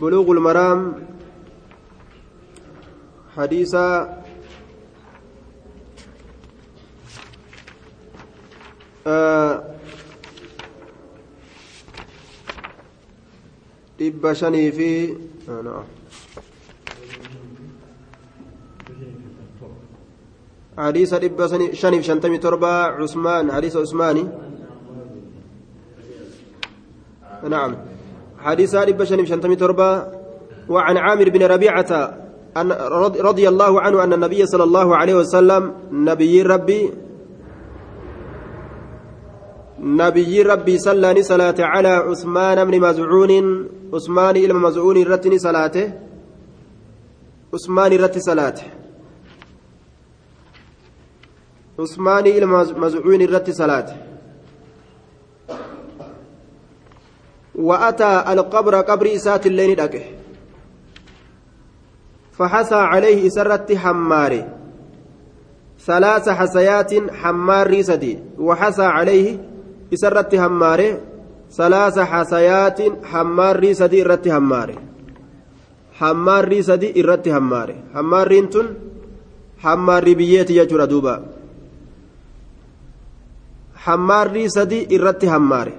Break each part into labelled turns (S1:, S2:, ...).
S1: بلوغ المرام حديث dhibba shanii fi حديث dhibba shaniif shantamii torba cusmaan حديث عثماني نعم حديث dhibba shaniif shantamii torba وعن عامر بن ربيعة أن رضي الله عنه أن النبي صلى الله عليه وسلم نبي ربي نبي ربي صلى صلاة على عثمان بن مزعون عثمان إلى مزعون رتني صلاته عثمان رت صلاته. عثمان إلى مزعون رت صلاته. وأتى القبر قبر إسات الليل دقه فحسى عليه سرت حماره ثلاث حسيات حمار سدي وحسى عليه isarratti hammaare salaasa hasayaatiin hammaarrii sadii irratti hammaare hammaarrii sadii irratti hammaare hammaarriin tun hammaarrii biyyeeti jechuudha duuba hammaarrii sadii irratti hammaare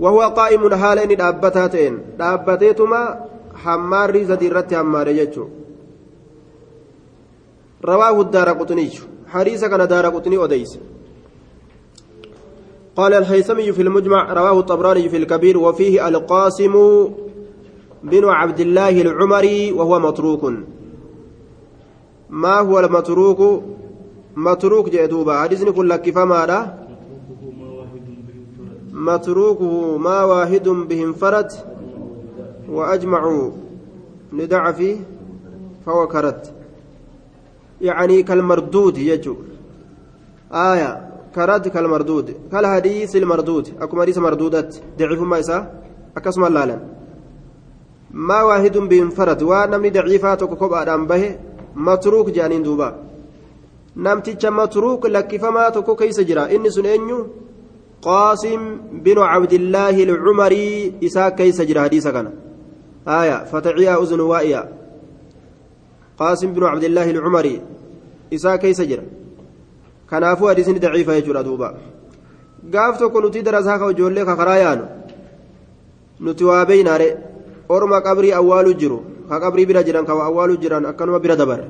S1: وهو قائم حال إني دابتا تين دابتيتما حماري زدي رتي حمار يجو رواه الدار قطني حريصة كان دار قطني أديس قال الهيثمي في المجمع رواه الطبراني في الكبير وفيه القاسم بن عبد الله العمري وهو متروك. ما هو المتروك؟ متروك جدوبا حديثني كل كفما متروكه ما واحد به انفرد وأجمعوا ندع فيه فهو يعني كالمردود يجو. آية كرد كالمردود. كالحديث المردود. أكما حديث مردودة ضعيف ما إسا؟ أكسم لالا ما واحد بانفرد ونمني ضعيفات كوكب به. متروك جانين دوبا. namticha matruuk lakkifamaa tokko keeysa jira inni sun eenyu qaasim binu cabdillaahi alcumarii isaa keeysa jira hadiisa kana aya fataciyaa uznu waa'iya qaasim binu cabdillaahi alcumarii isaa keeysa jira kanaafuu hadiisni daciifa jechuudha duuba gaaf tokko nuti darasaa ka ijoollee kakaraa yaanu nuti waa beeynaare orma qabrii awwaaluu jiru ka qabrii bira jiran ka awwaaluu jiran akkanuma bira dabare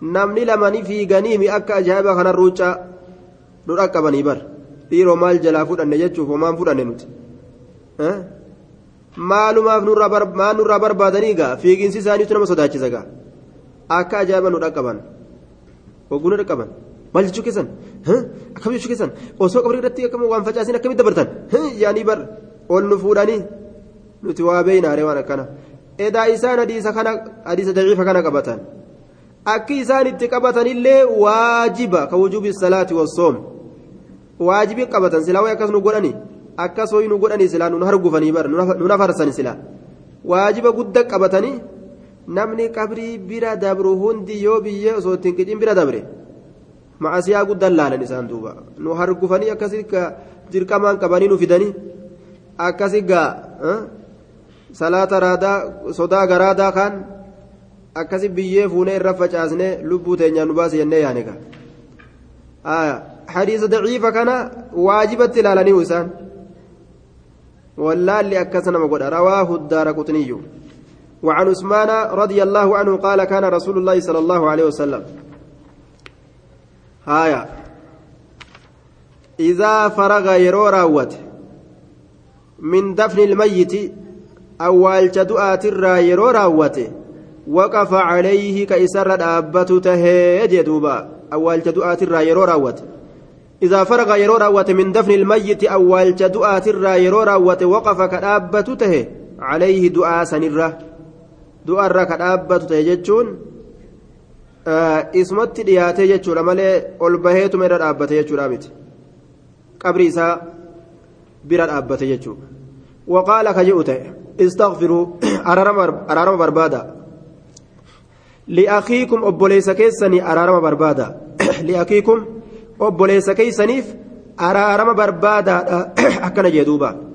S1: namni lamani fiiganiimi akka ajaa'iba kana ruucaa nu dhaqqabanii bar dhiiroo maal jalaa fudhanne jechuuf homaan fudhanne nuti maalumaaf maan nurraa barbaadanii gaa fiiginsi isaaniitu nama sodaachisa gaa akka ajaa'iba nu dhaqqaban hogguu nu dhaqqaban maal jechuu keessan akkam jechuu keessan osoo qabrii irratti akkam waan facaasin akkamitti dabartan yaanii bar ol nu fuudhanii nuti waa beeynaare waan akkana edaa isaan hadiisa kana hadiisa daciifa kana qabatan akki isaan itti qabatanillee waajiba ka wujuubi salaati wassoom waajibii qabatan silaa way akkas nu godhani akkas hoyi nu godhani silaa nun hargufanii bar nu nafarsan silaa waajiba guddaa qabatanii namni qabrii bira dabru hundi yoo biyyee osoo ittiin qicin bira dabre macasiyaa guddaan laalan isaan duuba nu hargufanii akkasi dirqamaan qabanii nu fidanii akkasi gaa salaata raadaa sodaa garaadaa kaan akkasi biyyee fuunee irra facaasnee lubbuu teenyaan nu baase jennee yaane gaa hadiisa daciifa kana waajibatti ilaalanii isaan. Wallaalli akkas nama godha. Rawaahu daara quxniyyu وعن عثمان رضي الله عنه قال كان رسول الله صلى الله عليه وسلم هايا إذا فرغ يرو راوت من دفن الميت أول جدؤات الرا يرو راوت وقف عليه كيسر دابة تهي جدوبا أول جدؤات الرا يرو راوت إذا فرغ يرو راوت من دفن الميت أول جدؤات الرا يرو راوت وقف تهي عليه دعاء سنرة دعاء الرا كدابة تهي جتشون ismatti dhiyaatee jechuudha malee ol baheetuma irra dhaabbate jechuudha miti qabri isaa bira dhaabbate jechuudha waqaala ka jedhu ta'e istaqfiruu araarama barbaada li'akiikum obboleessa obboleessa keessaniif araarama barbaadaadha akkana jee duuba.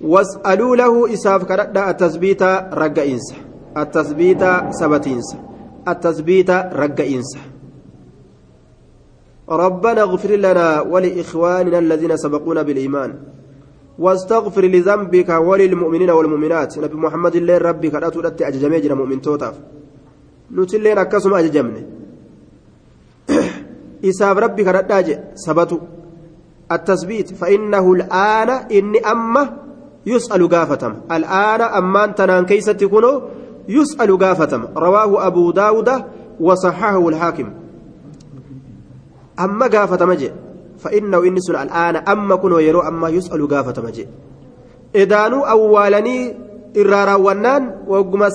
S1: واسألوا له إساف كردا التثبيت رقئنس التثبيت سبتينس التثبيت رقئنس ربنا اغفر لنا ولإخواننا الذين سبقونا بالإيمان واستغفر لذنبك وللمؤمنين والمؤمنات نبي محمد الله ربي كراتو دتي أججمي جرى مؤمن توتاف نتلين أكسم أججمني إساف ربي كردا سبتو التثبيت فإنه الآن إني أما يسأل قافتم الآن أمان تنان كيسة تكونوا يسأل قافتم رواه أبو داود وصححه الحاكم أما قافتم جي فإنه إني سن الآن أما كنوا يرو أما يسأل قافتم جي إدانوا أولني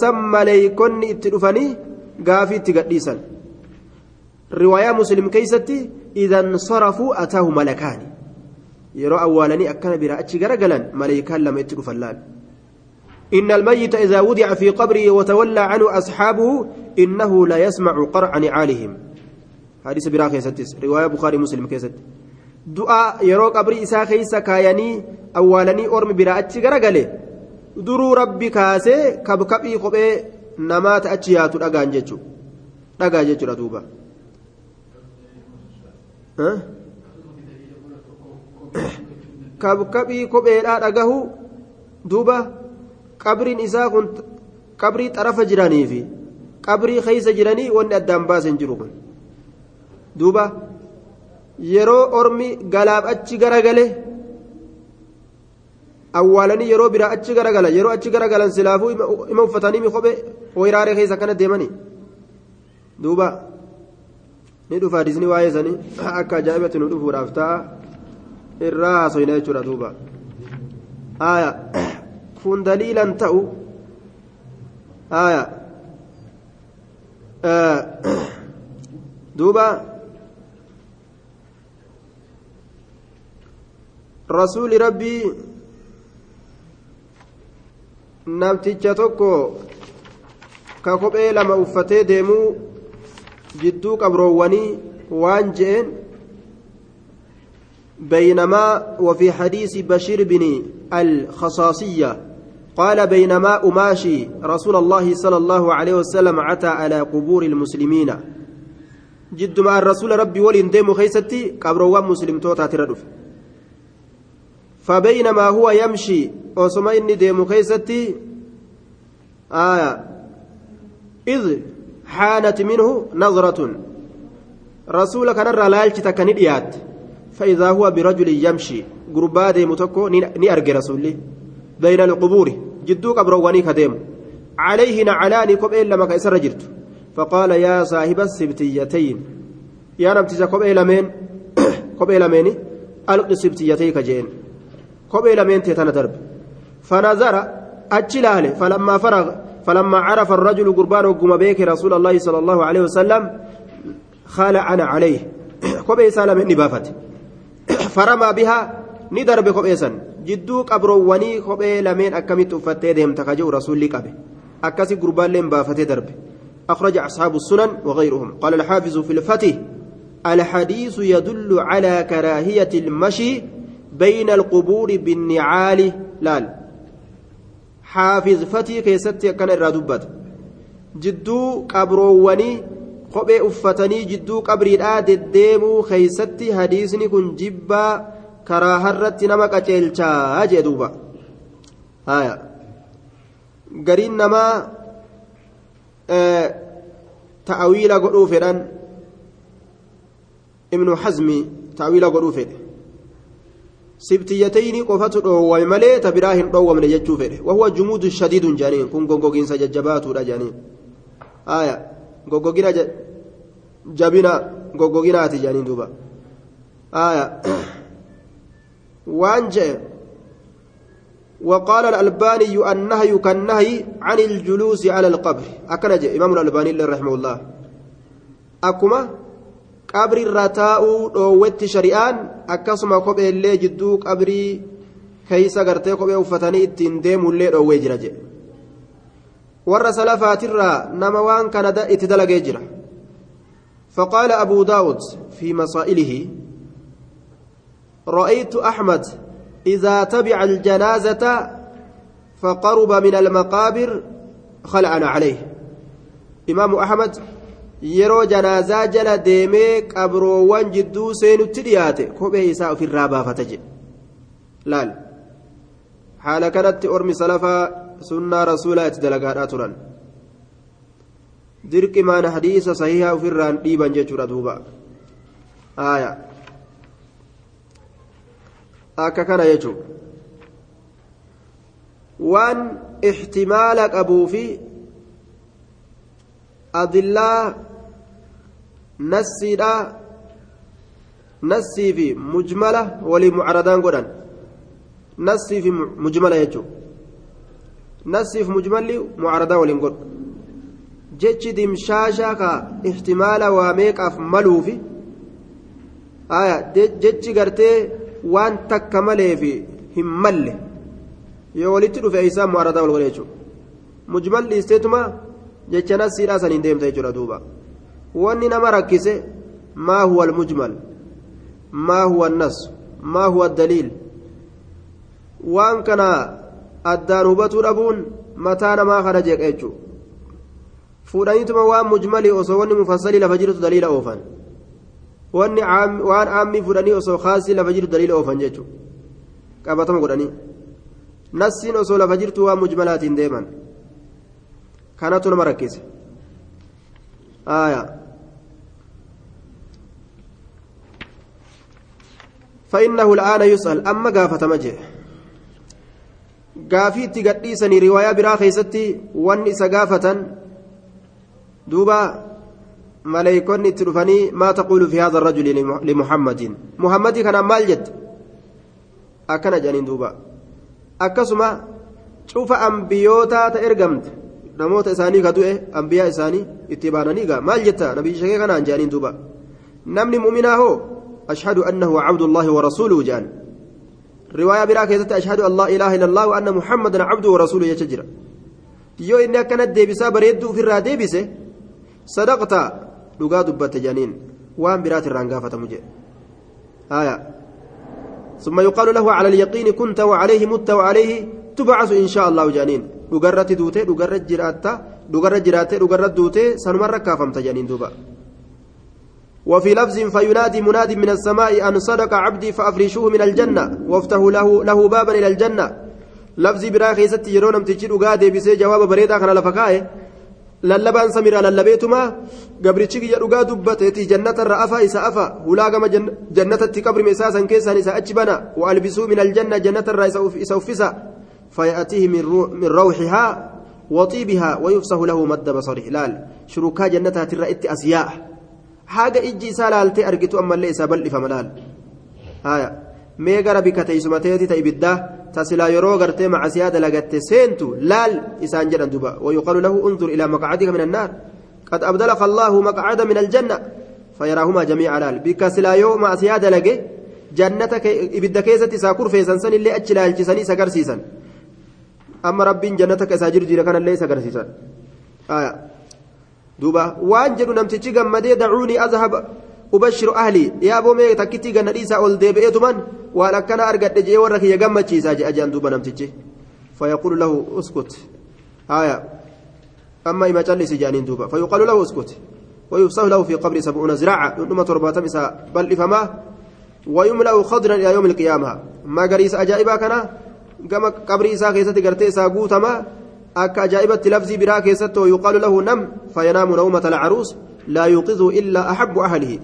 S1: san maleeykonni itti dhufanii gaafii itti gadhiisan. Riwaayaa muslim keeysatti idan sarafuu ataahu malakaani yeroo awwaalanii akkana biraa achi garagalan maleeykaan lama itti dhufan laal إن الميت إذا وضع في قبره وتولى عنه أصحابه إنه لا يسمع قرع نعالهم حديث برا كيستس رواية بخاري مسلم كيست دعاء يرو قبري إسا خيسا كاياني أولاني أرم برا أتش غرغلي kophee namaata achi yaatu dhagaan jechu dhagaa jechuudha duuba kabkabii kopheedhaa dhagahu duuba qabriin isaa kun qabrii xarafa jiranii fi qabrii keeysa jiranii wanni addaan baasen jiru kun duuba yeroo ormi galaaf achi garagale awwaalanii yeroo biraa achi garagalan yeroo achi garagalan silaafuu ima uffatanii mi kophee wayraaree keessa akkana deemanii duuba ni dhufa hadisni waa'ee sanii akka ajaa'ibatti nu dhufuudhaaf ta'a irraa haasoyna jechuudha duuba haya kun daliilan ta'u haya duuba rasuuli rabbii namticha tokko ka kophee lama uffatee deemuu jidduu qabroowwanii waan je'een بينما وفي حديث بشير بن الخصاصية قال بينما أماشي رسول الله صلى الله عليه وسلم عتى على قبور المسلمين جد مع الرسول ربي ولين ديم خيستي قبروان مسلم توتا تردف فبينما هو يمشي وسما إني ديم خيستي آية إذ حانت منه نظرة. رسولك نرى لالك تكنديات فإذا هو برجل يمشي قربا ديم تكو ني أرجي رسولي. بين القبور جدو قبرواني كديم. عليه نعلاني كبئين لما كيسر فقال يا صاحب السبتيتين. يا نبتسا كبئي لمين كبئي لمين ألق سبتيتيك جين كبئي لمين تيتنا درب فنظر أجلاله فلما فرغ فلما عرف الرجل قربان وقم بيك رسول الله صلى الله عليه وسلم خالعنا عليه. كبئي سالم إني بافت فرمى بها ندرب كبئيسا جدو قبرووني كبئي لمين أكمت أفتي دهم تكجو رسول قبه أكسي قربان لهم بافتي درب. أخرج أصحاب السنن وغيرهم. قال الحافظ في الفتح الحديث يدل على كراهية المشي بين القبور بالنعال. لال حافظ فتي كيستي كان الرادبات جدو uffatanii jidduu qabriidhaa deddeemuu keeysatti hadiisni kun jibbaa karaa harratti nama qaceelchaa jee duuba haya gariin namaa ta'awiila godhuu fedhan ibnu hazmi ta'awiila godhuu fedhe sibtiyyatayni qofatu dhoowwame malee ta biraa hin dhoowwamne jechuu fedhe wahuwa jumuudu shadiidun jaaniin kun goggogiinsa jajjabaatuudha jaaniin haya goggogina jabina goggoginaati jedhaniin duuba aya waan jedhe وقال الألباني النهي كالنهي عن الجلوس على القبر أكن جاء إمام الألباني رحمه الله أكما قبر الرتاء دوت شريان أكسما قبر اللي جدو قبري كيسا قرتي قبر وفتني التندم اللي دوي جرجي warra salafaatirraa nama waan kana itti dalagee jira. فقال أبو داود في مسائله رأيت أحمد إذا تبع الجنازة فقرب من المقابر خلعنا عليه إمام أحمد yeroo janaazaa jala deemee qabroowwan jidduu seenutti dhiyaate kophee isaa ofirraa baafata jedhe. Laal? Haala kanatti ormi salafaa sunnaa rasuulaa itti dalagaadhaa turan. Dirqimaan hadiisa sahihaa ofirraan dhiiban jechuudha duuba. Aaya. Akka kana jechuun. Waan ixtimaala qabuu fi adillaa nassii fi mujmala jechuun nassii fi mujmalli mucaradaa waliin godhu jechi dimshaashaa ka ixtimaala waa meeqaaf maluufi jechi gartee waan takka malee fi hin malle yoo walitti dhufe isaan mucaradaa wal godhe jechuudha mujmalli isteetuma jecha nassiidhaa saniin deemta jechuudha duuba. Wanni nama rakkise maa huwa almujmal maa huwa annas maa huwa addaliil waan kana addaan hubatuu dhabuun mataa namaa kana jeeqa jechuu fuudhaniituma waan mujmalii osoo wanni mufassalii lafa jirtu daliila oofan wanni waan aammii fuudhanii osoo kaasii lafa jirtu daliila oofan jechuu qabatama godhanii nassiin osoo lafa jirtu waan mujmalaatiin deeman kanatu nama rakkise آية فإنه الآن يسأل أما قافة مجه قافي تقديسني رواية برا خيستي وان قافة دوبا ملائكون تلفني ما تقول في هذا الرجل لمحمد؟ محمد كان مال جد. أكن جانين دوبا. أكسما شوف أنبيوتا تأرقمت. namoota isaanii ka du'e ambiyaa isaanii itti baananii gaa maal jetta nabiyyi shakee kanaan jedhaniin duuba namni mu'minaa hoo annahu cabdullaahi warasuuluhu jedhan riwaayaa biraa keessatti ashhadu an laa ilaaha illallah wa anna muhammadan cabduhu warasuuluhu jecha jira yoo inni akkana deebisaa bareedduu ofirraa deebise sadaqta dhugaa dubbatte jedhaniin waan biraat irraan gaafatamu jedhe haya ثم يقال له على اليقين كنت وعليه مت وعليه تبعث إن شاء الله جانين dhugarratti duute dhugarra jiraatta dhugarra jiraatte dhugarra duute sanumarra kaafamta jedhaniin duuba وفي لفظ فينادي مناد من السماء أن صدق عبدي فأفرشوه من الجنة وافتحوا له له بابا إلى الجنة. لفظ برا خيست يرون امتجر وقاد بسي جواب بريدا كان لفكاي للبان سميرا للبيتما قبرتشي يرقا دبتي جنة الرأفة إسا أفا. ولاقم جنة التكبر مساسا كيسا إسا أجبنا. وألبسوا من الجنة جنة الرأس إسا فيأتيه من, رو من روحها وطيبها ويفسح له مد بصره لال شروكا جنتها ترى أسياء حاجة إجي سالالتي أرقتو أما اللي إسابل فملال آية ميغا ربك تيسمتيتي تيبدا تسلا يرو غرتي مع سيادة لغت سينتو لال إسان جنن دبا ويقال له انظر إلى مقعدك من النار قد أبدلك الله مقعد من الجنة فيراهما جميعا لال بك سلا يو مع سيادة لغي جنتك إبدا كيستي ساكور فيسان سن اللي أجلال جسني سكر سيسان amma rabbiin jannata isaa jiru jira kanallee isa agarsiisan duuba waan jedhu namtichi gammadee dacuunii azhab ubashiru ahlii yaa boomee takkittii ganna dhiisaa ol deebi'eetuman waan akkana argadhe jee warra kiyya gammachiisaa jedha jedhan duuba namtichi fayaquulu lahu uskut haya amma ima callisi jedhaniin duuba fayuqaalu lahu uskut ويفسح له في قبر سبعون زراعة نما ترباتم إسا بل إفما ويملأ خضرا إلى يوم القيامة ما قريس أجائبا كان qabrii isaa keessatti gartee isaa guutama akka ajaa'ibatti lafzii biraa keessatti yuqaalu lahu nam fayanaamu nawmata alcaruus laa yuuqidhu illaa axabbu ahlihi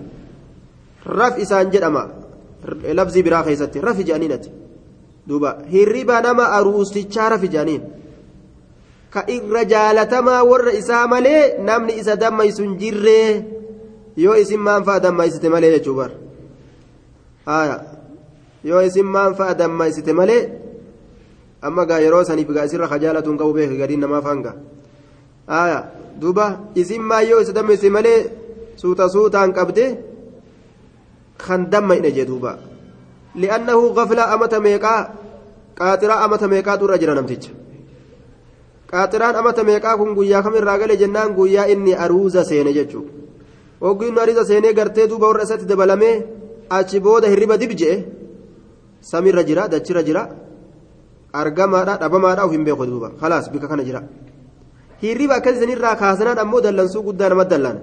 S1: raf isaan jedhama lafzii biraa keessatti rafi jedhaniinati duuba hirriba nama aruustichaa rafi jedhaniin ka irra jaalatamaa warra isaa malee namni isa dammaysu hin jirree yoo isin maan fa'a dammaysite malee jechuu bar yoo isin maan fa'a dammaysite malee amma gaa yeroo saniif gaa isirra kajaalatuun qabu beeka gadiin namaaf hanga aya duuba isin maayyoo isa dammeesse malee suuta suutaan qabde kan dammayne jee duuba li'annahu gaflaa amata meeqaa qaaxiraa amata meeqaatu irra jira namticha qaaxiraan amata meeqaa kun guyyaa kamirraa gale jennaan guyyaa inni aruuza seene jechuu hoggii inni aruuza seenee gartee duuba warra isatti dabalamee achi booda hirriba dib je'e samiirra jira dachirra jira argamaadha dhabamaadha of hin beeku duuba khalaas bika kana jira hirriba akkasisanirraa kaasanaan ammoo dallansuu guddaa nama dallaan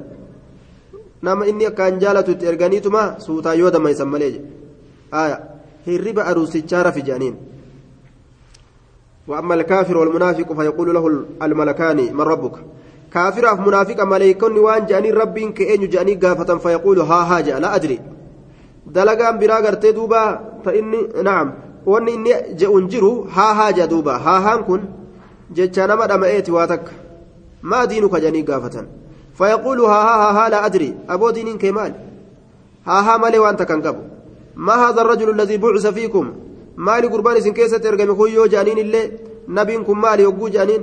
S1: nama inni akkaan jaalatu itti erganiituma suutaa yoo damaysan malee hirriba aruusichaa rafi jedhaniin وأما الكافر والمنافق فيقول له الملكان من ربك كافر منافق ملائكة وان جاني ربي كأن جاني قافة فيقول ها ها لا أدري دلقان برا قرتي دوبا فإني نعم وان إني جئون جرو ها ها جا دوبا ها ها كن جتشانا ما دمئيتي واتك ما دينك جاني قافة فيقول ها ها ها لا أدري أبو دين كمال ها ها مالي وانت كان قبو ما هذا الرجل الذي بعث فيكم maali gurbaan isin keessatti ergame kun yoo jaaniin illee nabiin kun maali hogguu jaaniin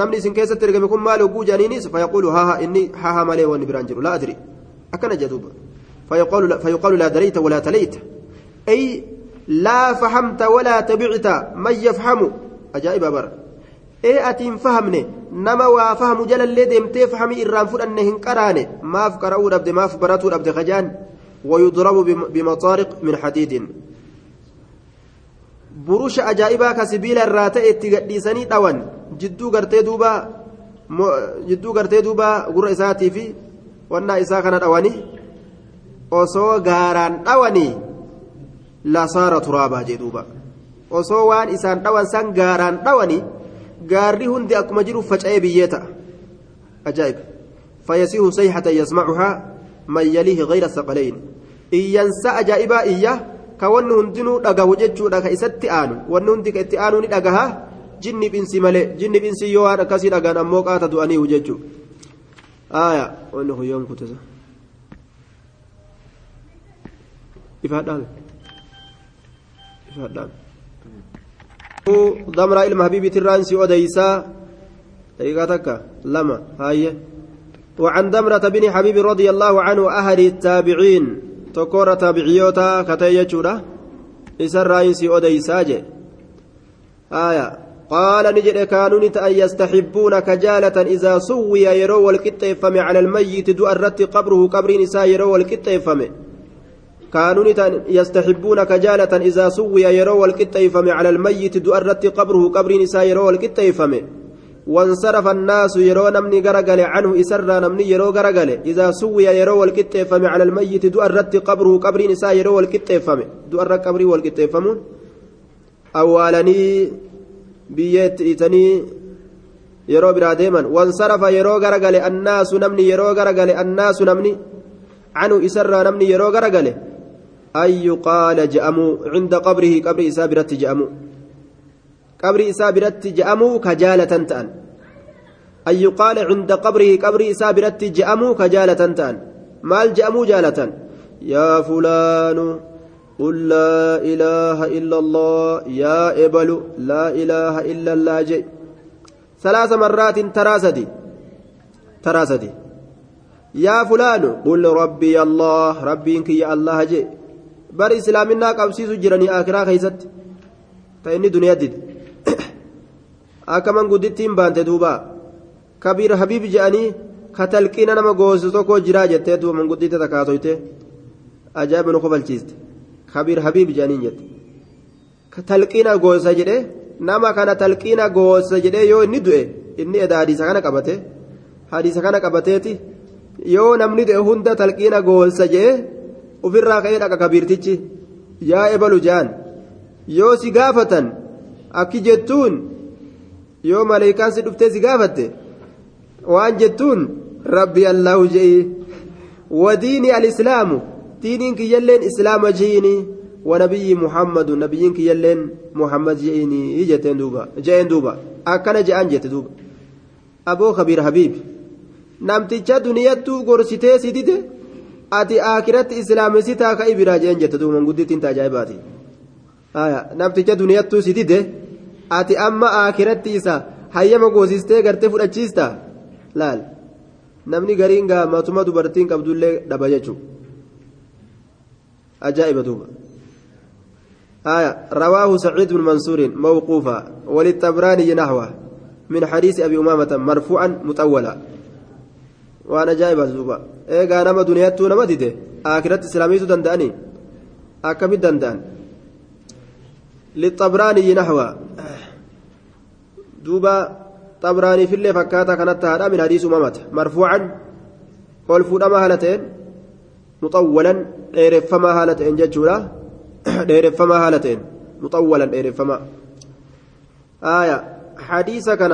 S1: namni isin keessatti ergame kun maali hogguu jaaniinis fayaquulu haha inni haha malee wanni biraan jiru laa adri akkana jedhuuba فيقال لا دريت ولا تليت أي لا فهمت ولا تبعت من يفهم أجائب بر إيه أتين فهمني نما وفهم جل اللي دمتي فهمي إرام فرأنهن قراني ما فقرأوا أبد ما فبرتوا أبد خجان ويضرب بمطارق من حديد irraa ta'e itti gadhiisanii dhawan jidduu gartee duuba jidduu gartee duuba gurra isaatii fi wannaa isaa kana dhawanii osoo gaaraan dhawanii lasaara turaabaa jee duuba osoo waan isaan dhawan san gaaraan dhawanii gaarri hundi akkuma jiru faca'ee biyyee ta'a ajaa'ib fayyasiihu sayhatan yasmacuhaa man yaliihi gayra saqalayn iyyansa ajaa'ibaa iyya ka wanni hundinuu dhagahu jechuudha ka isatti aanu wanni hundi ka itti aanu ni dhagaha jinni binsi malee jinni binsi yoo waan akkasii dhagaan ammoo qaata du'aniihu jechuudha aaya wanni kun yoom kutisa ifaadhaan ifaadhaan damraa ilma habiibii tirraan si odeysaa daqiiqaa takka lama haayye وعن دمرة بن حبيب رضي الله عنه أهل التابعين tokkorra taabiciyoota katee jechuudha isan raayinsi odeysaaje aya qaala ni jedhe kaanuni ta'an yastaxibbuuna kajaalatan idaa suwwiya yeroo walqixxeeffame cala almayyiti du'a irratti qabruhu qabriin isaa yeroo yastaxibbuuna kajaalatan idaa suwwiya yeroo walqixxeeffame cala almayyiti du'a irratti qabruhu qabriin isaa yeroo walqixxeeffame وانصرف الناس يرو نمني غرغل عنه إسرى نمني يرو غرغل. إذا سوي يرو والكتفم على الميت دو الرت قبره قبر نساء يرو والكتفم دو الرت قبري والكتفمون أولني بيت إتني يرو برا ديما وانصرف يرو غرغل الناس نمني يرو غرغل الناس نمني. عنه إسرى نمني يرو غرغل. أن يقال جأمو عند قبره قبر جأمو biratti je'amuu ka jaalatan ta'an an yuqaala cinda qabrihi qabri isaa biratti je'amuu ka jaalatan ta'an maal je'amuu jaalatan yaa fulaanu قل لا إله إلا الله يا إبل لا إله إلا الله جي ثلاث مرات تراسدي تراسدي يا فلان قل ربي الله ربي إنك يا الله جي بر إسلامنا قبسيس جرني آخرا خيست فإني دنيا دي akka manguddittiin baante duuba kabiir habiib jedhanii ka talqiina nama goosu tokko jiraa jettee duuba mangudditte takaasoyte ajaa'iba nu kofalchiiste kabiir habiib jedhaniin jette ka talqiina goosa jedhe nama kana talqiina goosa jedhee yoo inni du'e inni eda hadiisa kana qabate hadiisa kana qabateeti yoo namni du'e hunda talqiina goosa jedhe ofirraa ka'ee dhaqa kabiirtichi yaa ebalu jaan yoo si gaafatan akki jettuun yoo maleekaan si dhuftee si gaafatte waan jettuun rabbi allahu je'i wadiini alislaamu diiniin kiyyalleen islaama je'ini wanabiyyi muhammadu nabiyyiin kiyyalleen muhammad je'ini jetteen duuba je'een duuba akkana je'an jette duuba aboo kabiir habiib namticha duniyattuu gorsitee si dide ati aakiratti islaamessitaa ka'i biraa je'een jette duuba manguddittiin taajaa'ibaati namticha duniyattuu si dide ati amma aakiratti isa hayyama goosistee gartee fudhachiista laal namni gariin gaa matuma dubartiin qabdullee dhaba jechuun ajaa'iba duuba آية رواه سعيد بن منصور موقوفا وللطبراني نحوه من حديث أبي أمامة مرفوعا مطولا وأنا جايب الزوبا إيه قال نما دنياتو نما ديده آخرت إسلاميتو دنداني أكمل دندان للطبراني نحو دوبا طبراني في اللي فكاتا كانت هذا من حديث أمامة مرفوعا قول فودما هالتين مطولا ديرفما هالتين ججولا ديرفما هالتين مطولا ديرفما آية حديث كان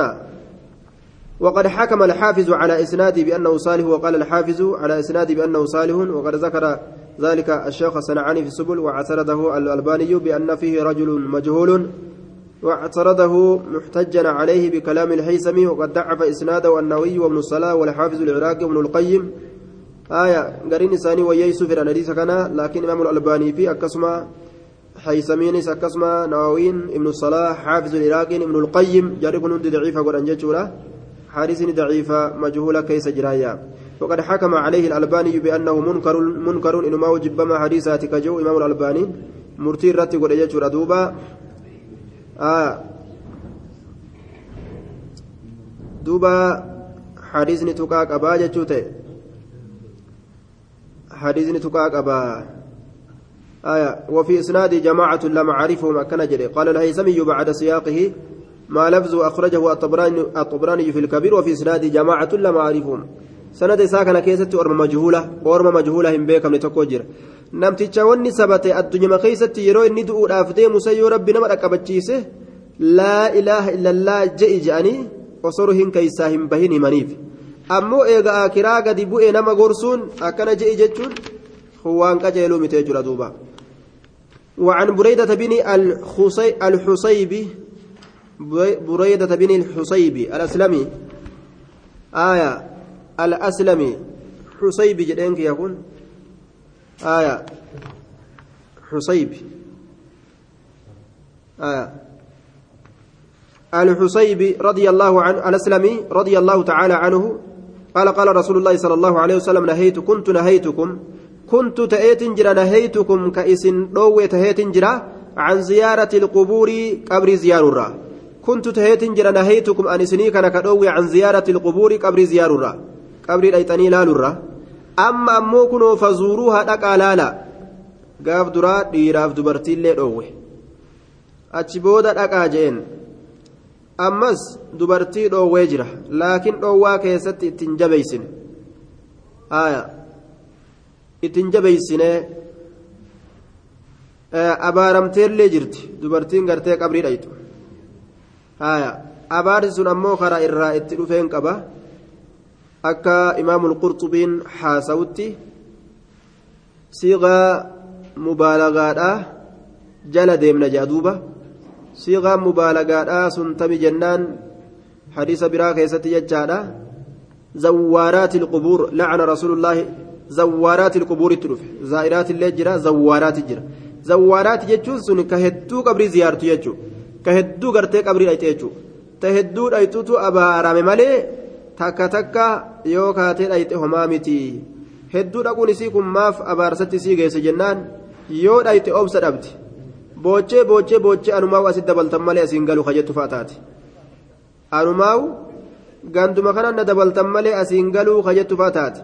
S1: وقد حكم الحافظ على إسناده بأنه صالح وقال الحافظ على إسناده بأنه صالح وقد ذكر ذلك الشيخ الصنعاني في السبل واعترضه الألباني بأن فيه رجل مجهول واعترضه محتجا عليه بكلام الهيثمي وقد ضعف إسناده النووي وابن الصلاة والحافظ العراقي وابن القيم. آية قرين إنساني وييسو في الحديث كان لكن إمام الألباني في أكسما حيثمينيس أكسما نووين ابن الصلاة حافظ العراقي ابن القيم جارب هند ضعيفة قرآن جيتشورا. حارس ضعيفة مجهولة كيس جرايا. وقد حكم عليه الألباني بأنه منكر منكر إنما وجب بما حديثاتك جو إمام الألباني. مرتي رتي قد جيتشورا دوبا. آه. دوبا حديثني تقاك أبا جتشوتي حديثني تقاك أبا آية وفي إسناد جماعة لم أعرفهم أكن قال الهيثمي بعد سياقه ما لفظ أخرجه الطبراني في الكبير وفي إسناد جماعة لم أعرفهم سند ساكن كيست أرم مجهولة أرم مجهولة هم بيكم لتكوجر addunyaa keessatti yeroo inni du'uudhaaf deemu sayyoo rabbi nama dhaqqabachiise laa ilaaha illallah je'i je'anii osoo hin keeysaa hin bahin himaniif ammoo eega akiraa gadi bu'e nama gorsuun akkana je'i jechuun waan qajeeluu miti jechuudha duuba وعن بريدة بن الحصيبي بريدة بن الحصيبي الأسلمي. آية الأسلمي. حصيبي جدينك يكون آية حصيب. آية الحصيب رضي الله عنه الأسلمي رضي الله تعالى عنه. قال قال رسول الله صلى الله عليه وسلم نهيت كنت نهيتكم. كنت تأيت جرا نهيتكم كإسن دوة تهيت جرا عن زيارة القبور قبر زيارة كنت تهيت جرا نهيتكم أن إسني كان كدوة عن زيارة القبور قبر زيارة قبر الأيتاني لا amma ammoo kunoo fazuuruuha dhaqaa laala gaaf duraa dhiiraaf dubartiillee dhoowwe achi booda dhaqaa jeen ammas dubartii dhoowwee jira laakiin dhoowwaa keessatti ittiin jabeeysine haya ittiin jabeeysine abaaramteellee jirti dubartiin gartee qabrii dhayxu haya abaarsi sun ammoo karaa irraa itti dhufeen qaba akka imaamul qurxubiin haasawutti siiqaa mubaalagaadhaa jala deemna jedha duuba siiqaan mubaalagaadhaa sun tami jennaan hadiisa biraa keessatti jechaadha zawwaaraati ilqubuur lacana rasuulullaahi zawwaaraati ilqubuuritti dhufe zaa'iraati illee jira zawwaaraati jira zawwaaraati jechuun sun ka hedduu qabrii ziyaartu jechuu ka hedduu gartee qabrii dhayxe jechuu ta hedduu dhaytutu abaarame malee takka takka yoo kaatee dhayxe homaa miti. Hedduu dhaquun isii kun maaf abaarsatti isii geesse jennaan yoo dhayxe obsa dhabdi. Boochee boochee boochee anumaa asit dabaltan malee asiin galu kajettu fa'a taate. Anumaa ganduma kanaan na dabaltan malee asiin galuu kajettu fa'a taate.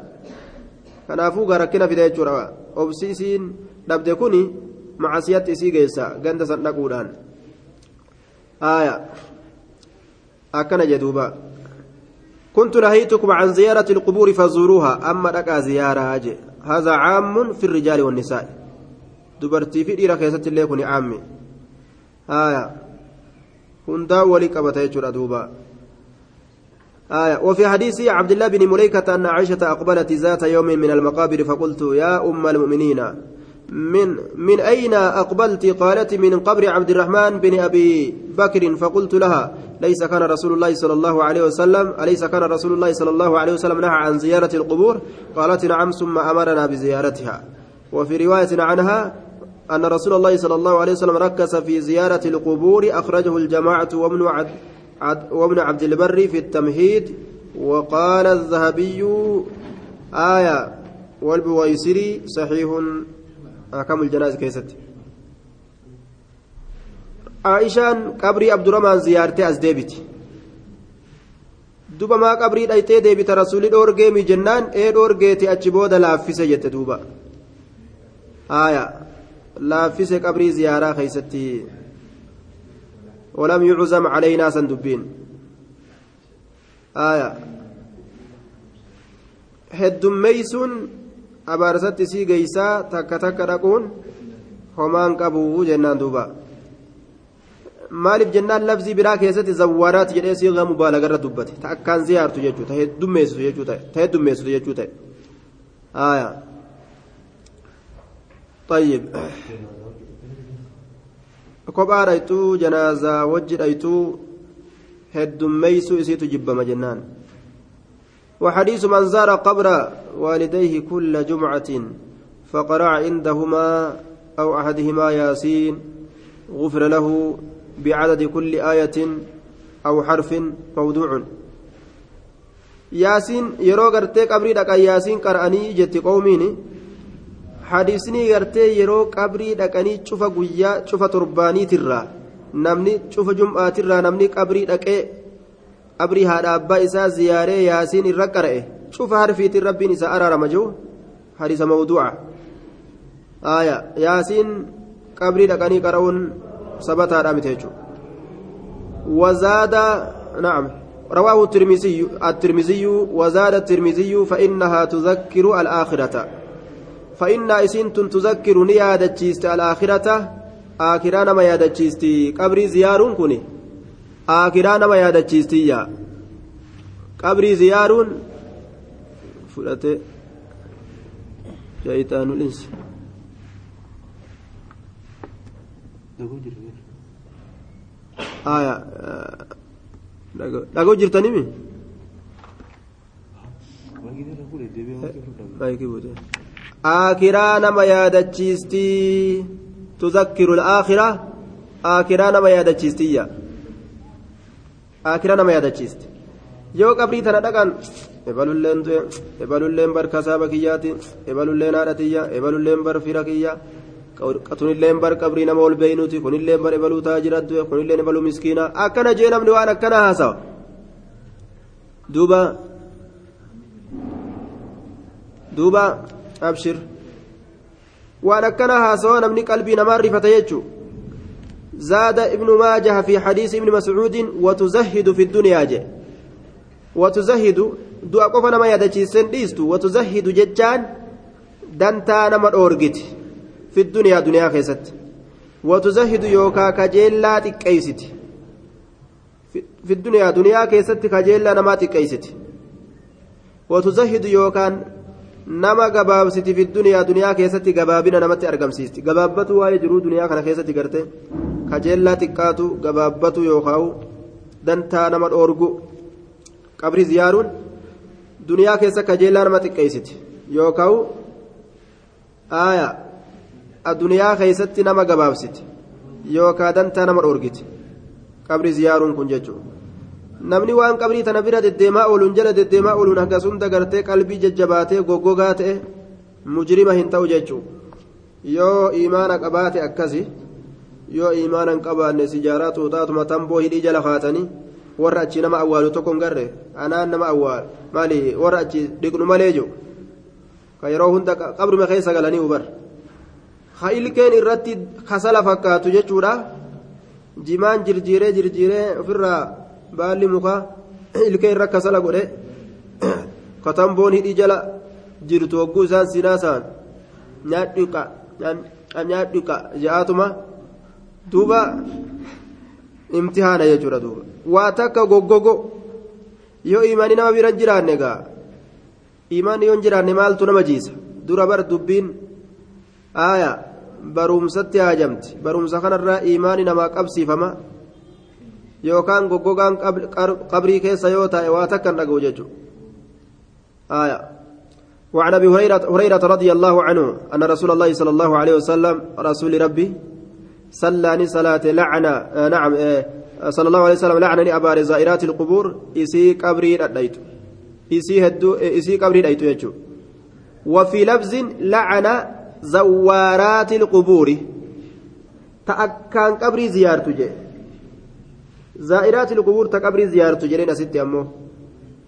S1: Kanaafuu garakkina fida jechuudha. Obsi isiin dhabde kuni macasiyatti isii geessa ganda san dhaquudhaan akkana jedhuuba. كنت نهيتكم عن زيارة القبور فزوروها أما لك زيارة أجي. هذا عام في الرجال والنساء. دبرتي في ديرة كيست اللي يكون عامي. آية. هندا ولك أبتيجر أدوبا آية. وفي حديث عبد الله بن مليكة أن عائشة أقبلت ذات يوم من المقابر فقلت يا أم المؤمنين من من أين أقبلت قالت من قبر عبد الرحمن بن أبي بكر فقلت لها ليس كان رسول الله صلى الله عليه وسلم أليس كان رسول الله صلى الله عليه وسلم نهى عن زيارة القبور؟ قالت نعم ثم أمرنا بزيارتها. وفي رواية عنها أن رسول الله صلى الله عليه وسلم ركز في زيارة القبور أخرجه الجماعة وابن عبد, وابن عبد البر في التمهيد وقال الذهبي آية والبويسري صحيح. أحكام الجنائز كيست عائشان قبري عبد الرحمن زيارتي أز ديبتي duba maa qabrii dhayxee deebita rasuulli dhoorgeemi jennaan ee dhoorgeeti achi booda laaffise jette duuba haaya laaffise qabrii ziyaaraa keeysatti ولم يعزم علينا سندبين آية heddummeeysuun abaarsatti sii geeysaa takka takka dhaquun homaan qabu jennaan duuba maaliif jennaan labsii biraa keessatti zawwaaraat jedhee siigaa mubaalagarra dubbate ta akkaan ziyaartu jechuu ta heddummeessitu jechuu ta'e ta heddummeessitu jechuu ta'e aayaa طيب kophaa dhayxuu janaazaa wajji dhayxuu heddummeeysuu isiitu jibbama jennaan وحديث من زار قبر والديه كل جمعة فقرأ عندهما أو أحدهما ياسين غفر له بعدد كل آية أو حرف موضوع. ياسين يرو غرتي قبري دقا ياسين قرأني جت قومين حديثني غرتي يرو قبري دقاني شوف قويا شوف ترباني ترى. نمني شوف جمعة ترى نمني قبري دقي qabrii haadha abbaa isaa ziyaaree yaasiin irra qara'e cufa harfiitiin rabbiin isa araarama jiru hadiisa mawduuca aya yaasiin qabrii dhaqanii qara'uun sabataadha miti jechuudha wazaada na'am رواه الترمذي الترمذي وزاد الترمذي فإنها تذكر الآخرة فإن إسين تذكر نيادة الآخرة آخران ما يادة تشيست قبري زيارون كوني aakiraa nama yaadachiistiyya qabrii ziyaaruun fudhate shayxaanul insi aya dhagoo jirtanimi aakiraa nama yaadachiistii tuzakkiru alaakhira aakiraa nama yaadachiistiyya akira nama yaadachiiste yoo qabrii tana dhaqan ebalulleen du'e ebalulleen bar kasaaba kiyyaati ebalulleen haadha tiyya ebalulleen bar fira kiyya tunilleen bar qabrii nama ol beeynuti kunilleen bar ebaluu taajira du'e kunilleen ebaluu miskiina akkana jee namni waan akkana haasawa duuba duuba abshir waan akkana haasawa namni qalbii namaa rifata jechuu زاد ابن ماجه في حديث ابن مسعود وتزهد في الدنيا جي وتزهد ما يدجي سنديستو وتزهد ججان دانتا نما أورجت في الدنيا دنيا خيست. وتزهد يوكا كجيلا تكيست. في الدنيا دنيا كيست كجيلا نما تكيست. وتزهد يوكان nama gabaabsiti fi duniyaa duniyaa keessatti gabaabina namatti argamsiisti gabaabbatu waa'ee jiruu duniyaa kana keessatti garte kajeellaa xiqqaatu gabaabbatu yookaan dantaa nama dhoorgu. Qabri ziyaaruun duniyaa keessa kajeellaa nama xiqqeessiti yookaan aayaa duniyaa keessatti nama gabaabsiti yookaan dantaa nama dhoorgiti. Qabri ziyaaruun kun jechuudha. namni waan qabrii tana bira deddeemaa ooluun jala deddeemaa ooluun akkasuma gartee qalbii jajjabaatee goggogaa ta'e mujrima hin ta'u jechuudha. Yoo imaana qabaate akkasi yoo imaana hin qabaanne sijaaraa xuuxaatuma tamboo hidhii jala kaatanii warra achi nama awwaalu tokko hin garre anaan nama awwaalu maali warra achi dhiqnu malee jiru ka yeroo hunda qabruma keessa galanii hubar ha ilkeen irratti kasala fakkaatu jechuudha jimaan jirjiiree jirjiiree ofirraa. baalli mukaa ilkee irra kasala godhe katamboon hidhii jala jirtu hogguu isaan sinaasaan nyaadhuqa nyaadhuqa ja'aatuma duuba imtihaana jechuudha duuba waa takka goggogo yoo imaanii nama bira jiraanne gaa imaanii yoo jiraanne maaltu nama jiisa dura bar dubbiin aaya barumsatti haajamti barumsa kanarraa imaanii namaa qabsiifama yookaan goggogaan qabrii keessa yoo taa'e waa takka hin dhaga'u jechuudha. آية وعن ابي هريره رضي الله عنه ان رسول الله صلى الله عليه وسلم رسول ربي صلاني صلاة لعنة آه نعم آه صلى الله عليه وسلم لعنني ابار زائرات القبور إسي قبري دايت إسي هدو إسي قبري دايت يجو. وفي لفظ لعن زوارات القبور. تأكان قبري زيارته جي. زائرات القبور تقبري زيارته جرين ستي أمو.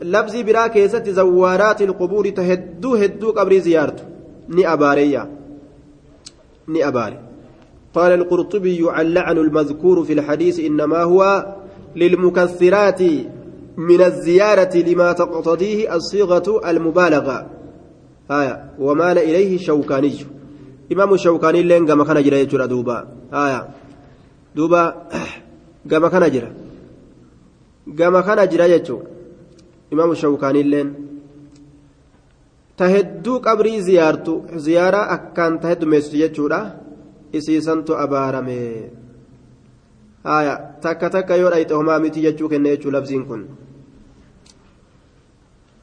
S1: لفظي برا كيست زوارات القبور تهدو هدو قبري زيارته ني أباريا. ني أباري. قال القرطبي اللعن المذكور في الحديث إنما هو للمكثرات من الزيارة لما تقتضيه الصيغة المبالغة. آية. ومال إليه الشوكاني إمام الشوكاني لين قام كان جرى يجرى دوبا. آية. دوبا. قام كان جرى. قام كان جرى إمام الشوكاني لين. tahedduu qabrii ziyaartu ziyaaraa akkaan taheddumeessu jechuudha isiisantu abaarame. Haya takka takka yoo dhayxe homaa miti jechuu kenne jechuu labsiin kun.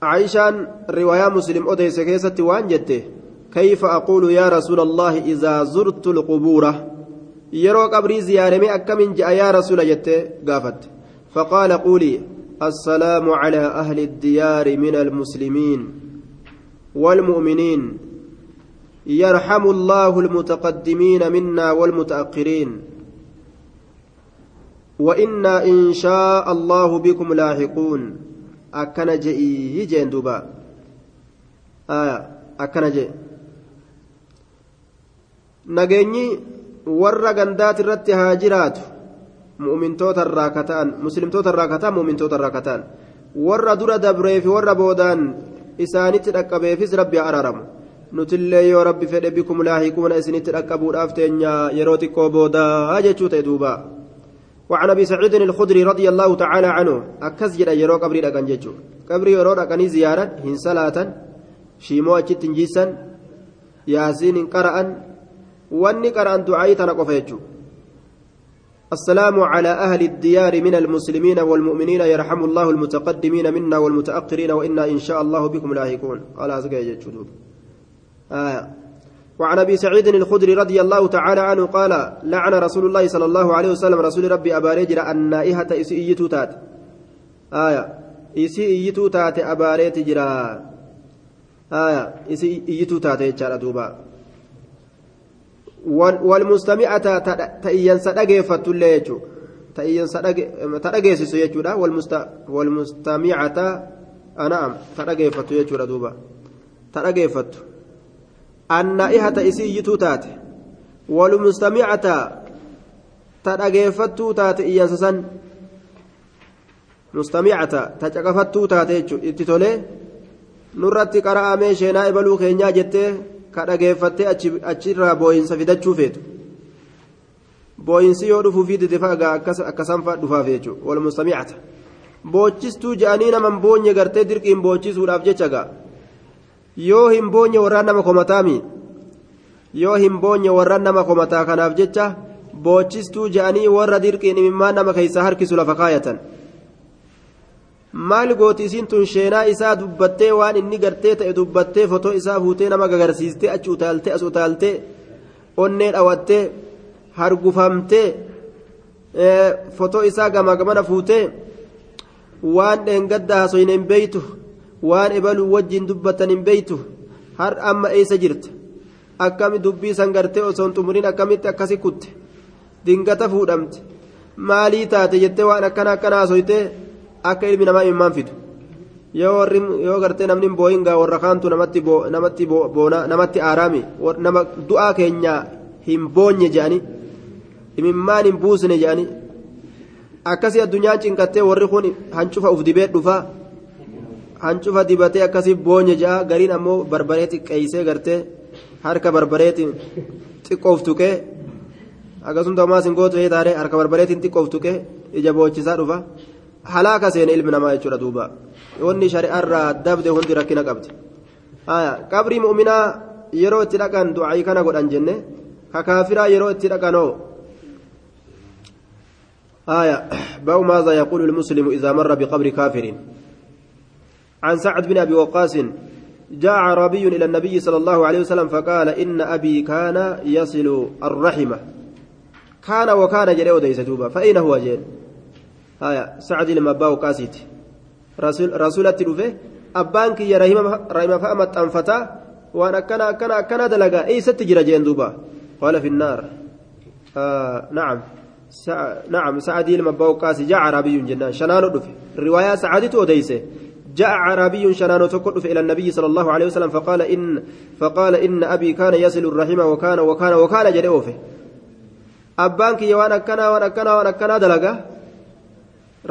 S1: عائشان رواية مسلم أديس كيست وان جته كيف أقول يا رسول الله إذا زرت القبور يرو قبري زيارمي أكمن جاء يا رسول جته قافت فقال قولي السلام على أهل الديار من المسلمين والمؤمنين يرحم الله المتقدمين منا والمتأخرين وإنا إن شاء الله بكم لاحقون jeen duuba akkana jee nageenyi warra gandaati irratti haa jiraatu mu'mintoota irraa kata'an muslimtoota irraa kata'an mu'mintoota irraa kata'an warra dura dabreefi warra boodaan isaanitti dhaqqabeefis rabbi haa araaramu nutillee yoo rabbi fedhe bikum laahiquuna isinitti dhaqqabuudhaaf teenya yeroo xiqqoo boodaa jechuu ta'e duubaa وعن ابي سعيد الخدري رضي الله تعالى عنه اكز جدا يرو قبري دقن ججو قبري يرو دقني زيارة هن صلاة شيمو اجت جيسا ياسين قرأ واني قرأ دعاي تنقف يجو السلام على أهل الديار من المسلمين والمؤمنين يرحم الله المتقدمين منا والمتأخرين وإنا إن شاء الله بكم لاهقون قال أزكى آه. وعن أبي سعيد الخدري رضي الله تعالى عنه قال لعن رسول الله صلى الله عليه وسلم رسول ربي اباريجر النائحة اسيتو تات آية. اسيتو تات اباريت جرا آية. اسيتو تات يجرا دوبا. والمستمعة صدقيسيسو يجودا والمستمعة صدقيفة يجودا دوبا. Anna'ihata isii iyyituu taate walmustamicata ta dhageeffattuu taate iyyansa san mustamicata ta caqafattuu taate jechu itti tolee nurratti qara'amee sheenaa ibaluu keenyaa jettee ka dhageeffattee achirraa booyinsa fidachuu feetu. Booyinsi yoo dhufuu fi didifagaa akkasanfa dhufaaf jechu walmustamicata boochistuu je'anii naman boonye gartee dirqiin boochisuudhaaf jecha ga'a yoo hin boonye warraan nama komataami yoo hin boonye warraan nama komataa kanaaf jecha boochistuu je'anii warra dirqiin imimmaan nama keessaa harkisu lafa kaayatan. Maal gooti isiin tun sheenaa isaa dubbattee waan inni gartee ta'e dubbattee fotoo isaa fuutee nama gagarsiistee achi utaaltee as utaaltee onnee dhawattee hargufamtee fotoo isaa gamaa gamana fuutee waan dheengadda hasoyne hin beeytu waan ebaluu wajjin dubbatan hin beeytu har amma eessa jirta akkami dubbii san gartee osoo hin xumuriin akkamitti akkasi kutte? Dingata fuudhamte. Maalii taate jettee waan akkana akkana hasoytee akka ilmi namaa imimmaan fidu? Yoo warri yoo gartee namni booyingaa warra kaantu namatti namatti boona namatti aaraami nama du'aa keenya hin boonye jedhani imimmaan hin buusne jedhani akkasii addunyaan cinqattee warri kun hancufa uf dibee dhufaa hancufa dibatee akkasii boonye ja'a gariin ammoo barbaree xiqqeessee gartee harka barbareetiin xiqqoof tuqee akkasuma toomaas hin gootu taaree harka barbareetiin xiqqoof tuqee ija boochisaa dhufa halaaka seene ilmi namaa jechuudha duuba wanni shari'aarraa dabde hundi rakkina qabdi qabrii mu'minaa yeroo itti dhaqan du'aayii kana godhan jenne kakaafiraa yeroo itti dhaqanoo آية باو ماذا يقول المسلم إذا مر بقبر كافر عن سعد بن أبي وقاص جاء عربي إلى النبي صلى الله عليه وسلم فقال إن أبي كان يصل الرحمة. كان وكان جري وديس دوبا فأين هو جين آية سعد لما باو قاسيت رسول رسول التلوفة أبانك يا رحمة رحمة فأمت أنفتا وأنا كان كان كان دلقا. أي ست جرى جين دوبا قال في النار. آه نعم. سع... نعم سعد لما باو قاسي جاء عربي جنان. شنان رواية سعد توديسه جاء عربي شنان تقرف إلى النبي صلى الله عليه وسلم فقال إن فقال إن أبي كان يصل الرحم وكان وكان وكان جريوفه akkanaa waan akkanaa waan akkanaa dalaga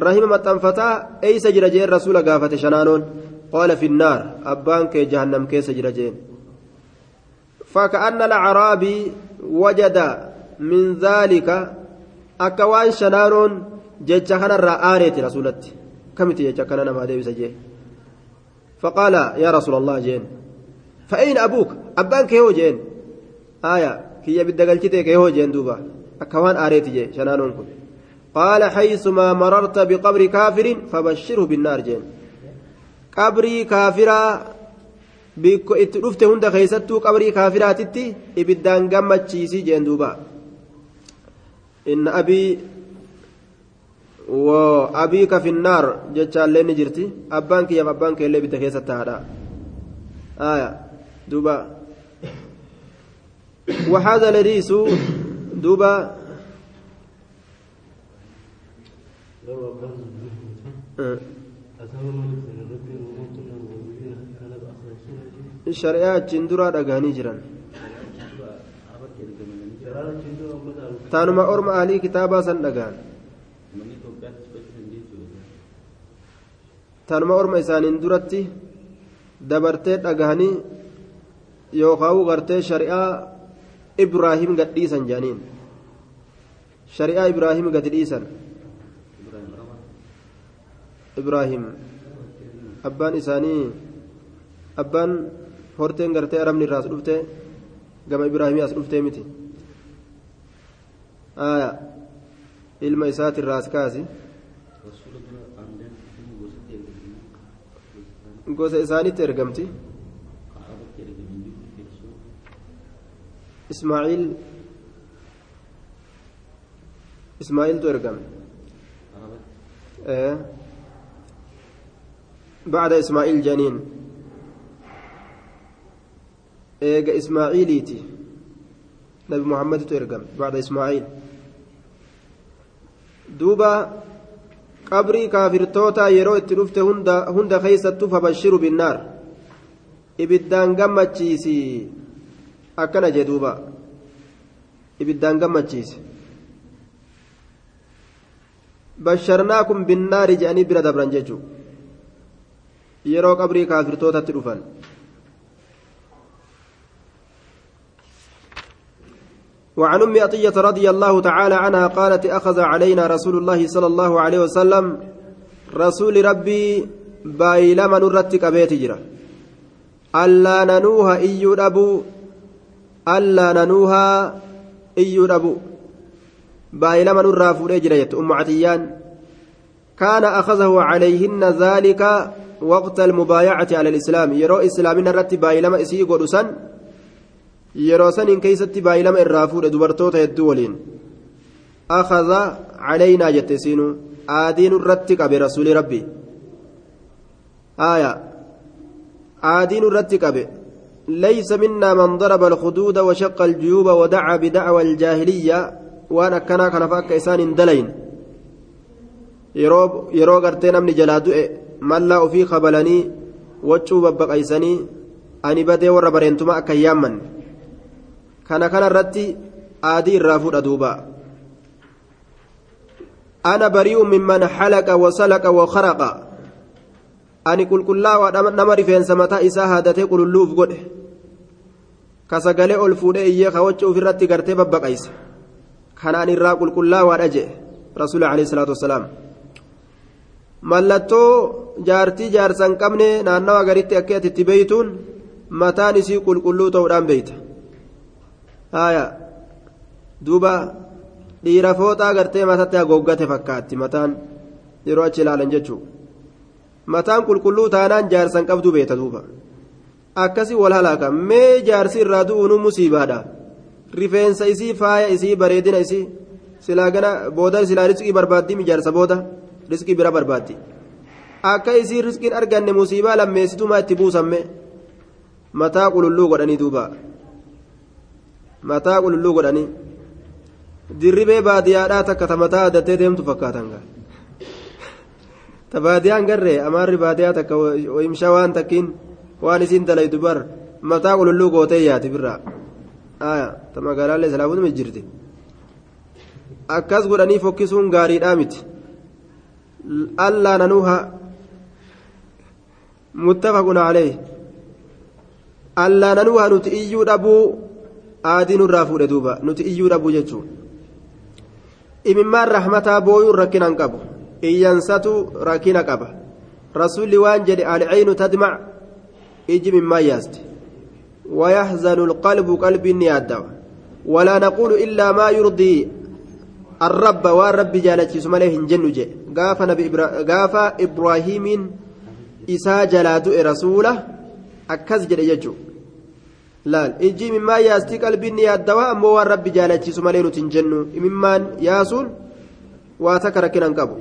S1: rahima maxxanfataa eeysa jira jeen rasuula gaafate shanaanoon qaala finnaar abbaan kee jahannam keessa jira jeen فكأن الأعرابي وجد من ذلك أكوان شنانون جيتشا كان الرآرية رسولتي كمتي جيتشا كان ما ديبس فقال يا رسول الله جين. فأين أبوك؟ أبانك هو جين. آية كي يبدأ قلتك هو جين دوبا. أكوان آريتي جي شنانون قال حيثما مررت بقبر كافر فبشره بالنار جين. قبري كافرا bikko itti dhufte hunda keessattuu qabrii kaafiraatitti ibiddaan gammachiisii jeen duuba inna abii finnaar jechaallee ni jirti abbaan kiyyaaf abbaan keellee ibidda keessatti haadha aya duuba وهذا الحديث دوبا أه. shari'aa achiin duraa dhagaanii jiran taanuma orma alii kitaabaa san dhagaan taanuma orma isaaniin duratti dabartee dhagahanii yookaan gartee shari'aa ibraahim gadhiisan jaaniin shari'aa ibraahim gadi dhiisan ibraahim abbaan isaanii abbaan horteen gartee arabni irraa as dhufte gama ibraahimii as dhuftee miti ilma isaati irraa as kaasi gosa isaanitti ergamti ismaaciil ismaaciiltu ergame بعد إسماعيل جنين eega ismaaciiliiti nabi muhammaditu ergame bacda ismaaciil duuba qabrii kaafirtoota yeroo itti dhufte hunda keeysattu fabashiru binnaar. Ibiddaan gammachiisi akkana jee duuba. Ibiddaan gammachiisi. Basharnaakum binnaari je'anii bira dabran jechuu. Yeroo qabrii kaafirtootatti dhufan وعن أم عطية رضي الله تعالى عنها قالت أخذ علينا رسول الله صلى الله عليه وسلم رسول ربي بايلما نرتك بيت جرا. ألا ننوها إيو أبو ألا ننوها إيو أبو بايلما نرى فوري أم عتيان كان أخذه عليهن ذلك وقت المبايعة على الإسلام. يرو إسلامنا رتي بايلما إسي قدسا yeroo saniin keeysatti baay'ilama irraa fuudhe dubartoota hedduu waliin akaza calaynaa jette siinu aadiin irratti qabe rasuuli rabbi aya aadiin irratti qabe ليس منا من ضرب الخدود وشق الجيوب ودعا بدعوى الجاهلية وأنا كنا كان فاك إسان دلين yeroo gartee namni jalaa du'e mallaa ofii qabalanii waccuu babbaqaysanii ani badee warra bareentuma akka hin yaammanne kana kana irratti aadii irraa fuudha duuba ana bari'u mimman halaqa wasalaqa wakaraqa ani qulqullaawaa nama rifeensa mataa isaa haadatee qululluuf godhe ka sagalee ol fuudhee iyyee kawacha ofirratti gartee babbaqayse kanaan irraa qulqullaawaadha jee rasuula alayhi salaatu wassalaam mallattoo jaartii jaarsan qabne naannawa garitti akka itti beeytuun mataan isii qulqulluu ta'uudhaan beeyta haya duuba dhiira fooxaa gartee mataatti haguuggate fakkaatti. Mataan yeroo achi ilaalan jechuu. Mataan qulqulluu taanaan jaarsan qabdu beeta duuba. Akkasi wal halaaka mee jaarsi irraa du'uunu musiibaadha. Rifeensa isii faaya isii bareedina isii silaa gana booda silaa riskii barbaaddi mijaarsa booda riskii bira barbaaddi. Akka isii riskiin arganne musiibaa lammeessitumaa itti buusamme? Mataa qululluu godhanii duuba mataa qululluu godhanii dirribee baadiyyaadhaa takka ta mataa addattee deemtu fakkaatan ta baadiyyaan garree amaarri baadiyyaa takka imshaa waan takkiin waan isiin dalaytu bar mataa qululluu gootee yaati birraa. Ta magaalaallee islaamuutuma jirti. Akkas godhanii fokkisuun gaariidhaa miti. Allaa nanuuha muttafaqun calee allaa nanuuha nuti iyyuu dhabuu aadii nurraa fuudhe duuba nuti iyyuu dhabuu jechuun imimmaan rahmataa booyuun rakkinan qabu iyyansatu rakkina qaba rasuulli waan jedhe alcaynu tadmac iji mimmaan yaaste ويحزن القلب قلب يادوا ولا نقول إلا ما يرضي الرب والرب جالتي سماليه جنو جي قاف نبي إبرا... قاف إبراهيم إسا جلادو رسوله أكز جل يجو laal ijji mimmaa yaastii qalbiin ni yaaddawaa? Ammoo waan rabbi jaalachiisu malee nuti hin jennu. Mimmaan yaasuun waa takka rakkinan qabu.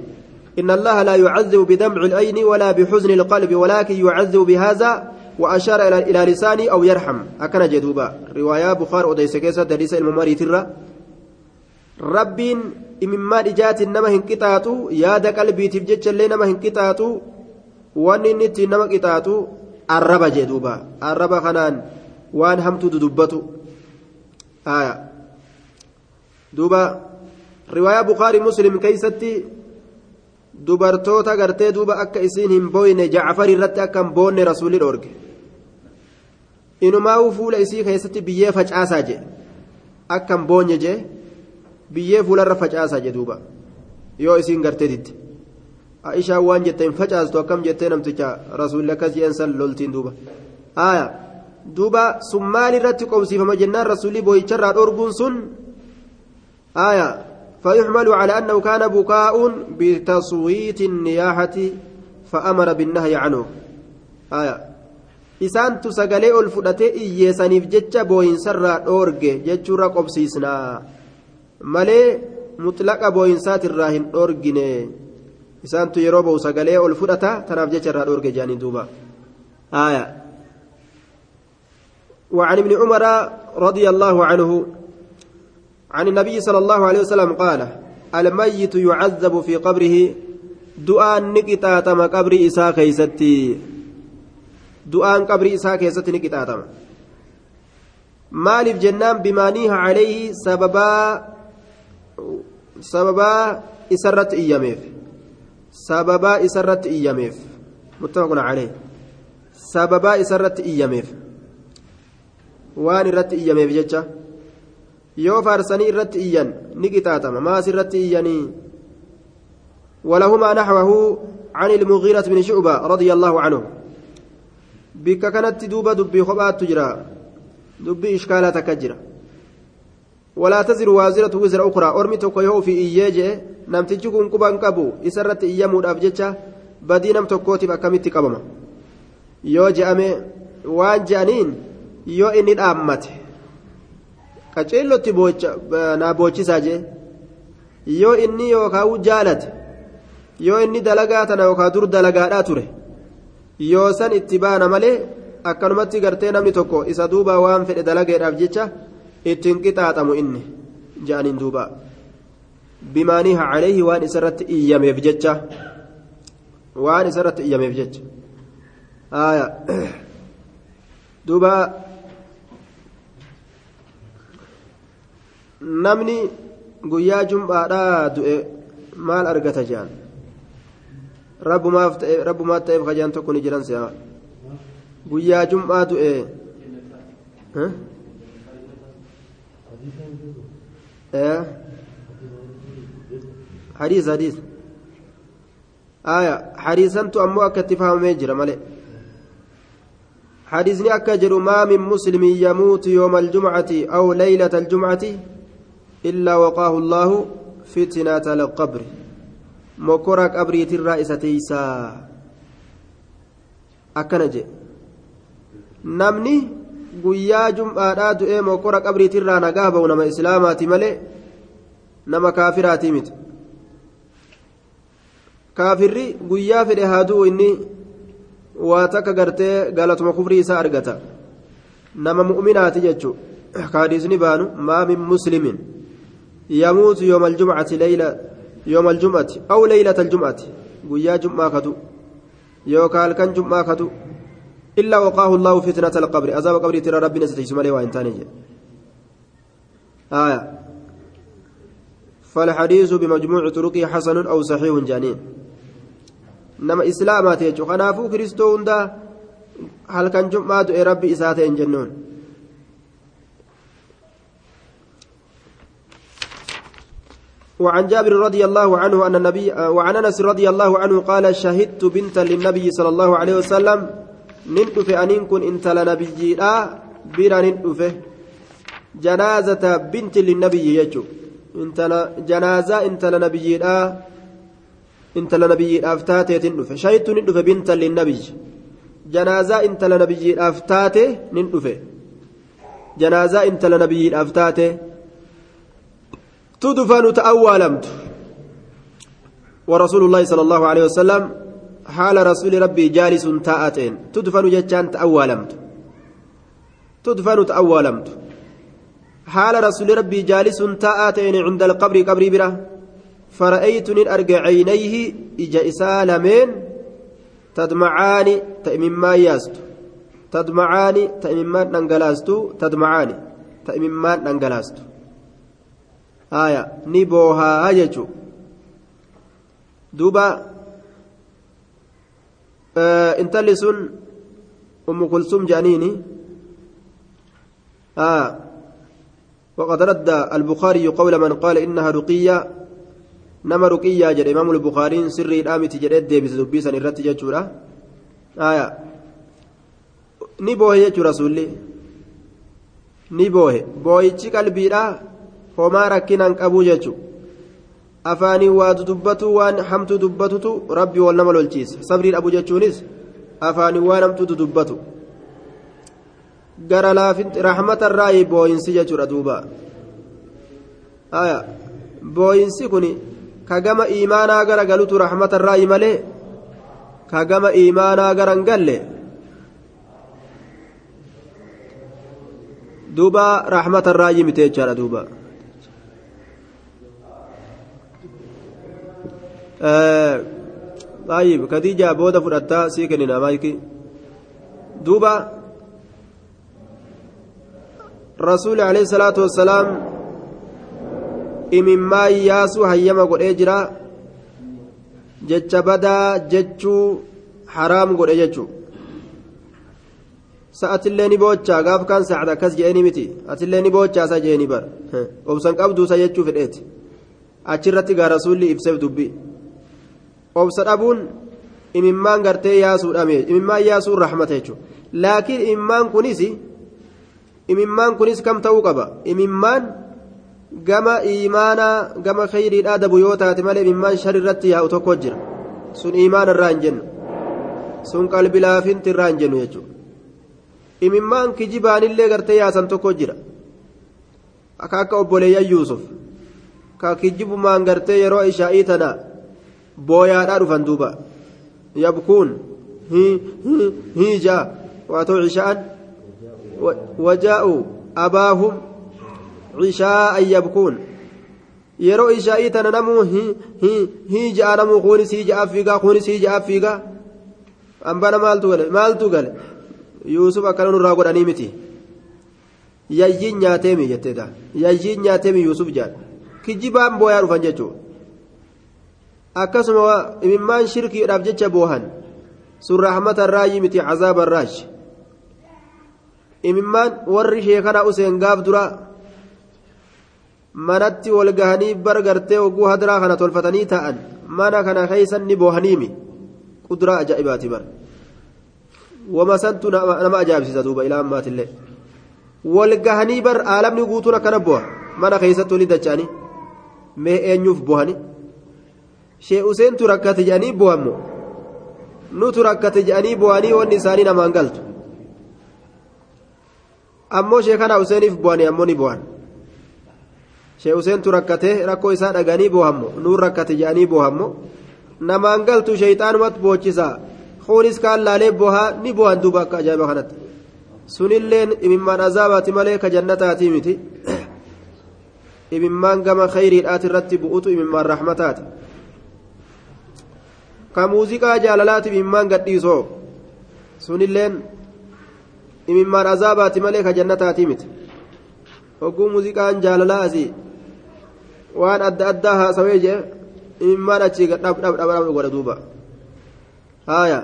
S1: إن الله لا يعذب بدمع العين ولا بحزن القلب ولكن يعذب بهذا وأشار إلى لساني أو يرحم أكن جدوبا رواية بخار أديس كيسة دريس المماري ترى ربين إمما إجات إنما هنكتاتو ياد قلبي تفجج اللي نما هنكتاتو وان نتي نما كتاتو الربا جدوبا الربا خنان waan hamtuutu dubbatu duuba riwaayaa bukaarii muslim keeysatti dubartoota gartee duuba akka isiin hin booyne jacfar irratti akka hin boonne rasuulli dhoorge. Inumaa'uu fuula isii keessatti biyyee facaasaa jee. Akka hin boonye jee biyyee fuularra facaasaa jee duuba. Yoo isiin gartee ditte. Aishaan waan jette hin facaastu akkam jettee namticha rasuulli akkas jeen loltiin duuba. Aya duuba sun maal irratti qobsiifama jennaan rasuulli booyicharraa dhorguun sun? Aya فيحمل على أنه كان بكاء بتصويت النياحة فأمر بالنهي عنه آية إسان تسقلي الفدتي إيسانيف جتش بوين سرى أورجي جتشورا قبسيسنا مالي مطلق بوين سات الراهن أورجيني إسان تيروبو سقلي الفدتا تناف جتش أورجي جاني دوبا آية وعن ابن عمر رضي الله عنه عن النبي صلى الله عليه وسلم قال الميت يعذب في قبره دعاء نكتاتم قبر إساء كيستي. دعاء قبر إساء كيستي نكتاتم مالف جنان بما نيها عليه سببا سببا إسرت إياميف. سببا إسرت إياميف. متفق عليه. سببا إسرت إياميف. Waan irratti iyyameef jecha. Yoo faarsanii irratti iyyan ni qixaaxama. Maas irratti iyyanii? ولهما نحوه عن المغيرة بن شعبة رضي الله عنه بك كانت دوبة دبي خبات تجرى دبي إشكالات كجرى ولا تزر وازرة وزر أخرى أرمي تكويه في إيجي نمتجكم كبان كبو إسرت إيامو الأبجتة بدي نم تكوتي بكمت كبما يوجي أمي وان جانين yoo inni dhaammate qaceellotti naa boochisaa jee yoo inni yookaan jaalate yoo inni dalagaa tana yookaan dur dalagaadhaa ture yoo san itti baana malee akkanumatti gartee namni tokko isa duuba waan fedhe dalageedhaaf jecha ittiin qixaaxamu inni ja'aniin duuba bimaaniha caleehi waan isarratti iyyameef jecha waan isarratti iyyameef jecha duuba namni guyyaa jum'aadhaa du'e maal argata jedhan rabbumaaf ta'eef kajaan tokko ni jiran si'a guyyaa jum'aa du'e hadiis hadiis aya hadiisantu ammoo akka itti fahamamee jira malee حديثني أكا جرو ما من مسلم يموت يوم الجمعة أو ليلة الجمعة إلا وقاه الله فتنة القبر مكورا قبري ترى إساتيسا أكنا جي نمني guyyaa jum'aadhaa du'ee mokora qabriitirraa nagaa ba'u nama islaamaati malee nama kaafiraati miti kaafirri guyyaa fedhe haa du'u inni waa takka gartee galatuma kufrii isaa argata nama mu'minaati jechuu kaadisni baanu maa min muslimin Leyla yooma aljum'ati aw leylata aljum'ati guyyaa jum'aa kadu yookaa halkan jum'aa kadu illaa waqaahu allaahu fitnata alqabri azaaba qabrii tira rabbiin isa teeysu malee waa hin taane jedhe آية فالحديث بمجموع طرقه حسن أو صحيح جانين نما إسلامات يجو خنافو كريستو هل كان جمعات ربي إساتين جنون وعن جابر رضي الله عنه أن النبي وعن أنس رضي الله عنه قال شهدت بنتا للنبي صلى الله عليه وسلم نندف أن كن إنت لنبي لا بيرا ندف جنازة بنت للنبي يجو. إنت جنازة إنت لنبي لا إنت لنبي أفتاتي تندف شهدت ندف بنتا للنبي. جنازة إنت لنبي أفتاتي ندف جنازة إنت لنبي أفتاتي تدفن تأولمت ورسول الله صلى الله عليه وسلم حال رسول ربي جالس تاءتين. تدفن جتان تأولمت تدفن تأولمت حال رسول ربي جالس تاءتين عند القبر قبري بره فرأيت أرجع عينيه إجا إسالمين. تدمعان تأممان ياست. تدمعان تأممان ننجلاست تدمعان تأممان ننجلاست haya ni boohaa jechu duuba intalli sun ummu kulsum jedhaniini وقد رد البخاري قول من قال إنها رقية نما رقية جد إمام البخاري سري الآمة جد ديبس دبيسا الرت جتشورا آية نبوه يجو رسولي نبوه بويتشي قلبي homaa rakkinaan qabuu jechuun afaanii waa dubbatu waan hamtuu dubbatutu rabbi wal nama lolchiisa. Sabrii dhabu jechuunis afaanii waan hamtuutu dubbatu. Gara laafinti raaxmatarraa booyinsi jechuudha duuba. Booyinsi kun ka gama iimaanaa gara galutu raaxmatarraa malee? Ka gama iimaanaa gara galle? Duuba raaxmatarraa mite jechaadha duuba. طيب كديجة بودا فرأتا سيكننا مايكي دوبا رسول عليه الصلاة والسلام imimmaa yaasuu hayyama godhee jira jecha badaa jechuu haraam godhe jechuu sa'atillee ni boochaa gaaf kaan sa'ad akkas je'eni miti atillee ni boochaasa je'eni bar obsan qabduusa jechuu fedheeti achirratti gaa rasuulli ibseef dubbii obsa dhabuun imimmaan gartee yaasuudhame imimmaan yaasuun rahmata jechuudha laakiin imimmaan kunis imimmaan kunis kam ta'uu qaba imimmaan gama imaanaa gama khayriidhaa dabu yoo taate malee imimmaan sharirratti yaa'u tokko jira sun imaana irraa hin jennu sun qalbi laafinti irraa hin jennu jechuudha imimmaan kijibaanillee gartee yaasan tokko jira akka akka obboleeyyan yuusuf ka kijibumaan gartee yeroo ishaa'ii tanaa booyaadhaa dhufan duuba. Yabkuun hii ja'a waatoo cishaan. Wajaa'u abaahum cishaa'an yabkuun. Yeroo ishaa'ii tana namuu hii ja'a namuu kunis hii ja'a fiigaa kunis hii ja'a fiigaa. Hambana maaltu gale? Maaltu gale? Yuusuf akkana nurraa godhanii miti. Yayyiin nyaateemi jetteedha yayyiin nyaateemi yuusuf jedha kijibaan booyaa dhufan jechuudha akkasuma imimmaan shirkiidhaaf jecha boohan sun rahmata irraayi miti cazaaba irraash imimmaan warri sheekana useen gaaf dura manatti wal gahanii bar gartee oguu hadaraa kana tolfatanii ta'an mana kana keeysan ni boohaniimi kuduraa ajaa'ibaati bar wama santu nama ajaa'ibsiisa duuba ilaa ammaatillee wal gahanii bar aalamni guutuun akkana booha mana keeysatti walii dacha'anii mee eenyuuf boohanii shee useentu rakkate jedhanii boo'ammo nutu rakkate jedhanii boo'anii wanni isaanii namaan galtu ammoo shee kana useeniif boo'anii ammoo ni boo'an shee useentu rakkate rakkoo isaa dhaganii boo'ammo nuun rakkate jedhanii boo'ammo namaan galtu sheeyxaanumatti boochisaa kunis kaan laalee boo'aa ni boo'an duuba akka ajaa'iba kanatti sunilleen imimmaan azaabaati malee ka jannataatii miti imimmaan gama khayriidhaati irratti bu'utu imimmaan rahmataati. Ka muuziqaa jaalalaatiif imimmaan gadhiisoo sunilleen imimmaan azaabaati malee ka jannataati miti hogguu muuziqaan jaalalaa asii waan adda addaa haasawee jee imimmaan achii dhab dhab dhab dhab godha duuba haaya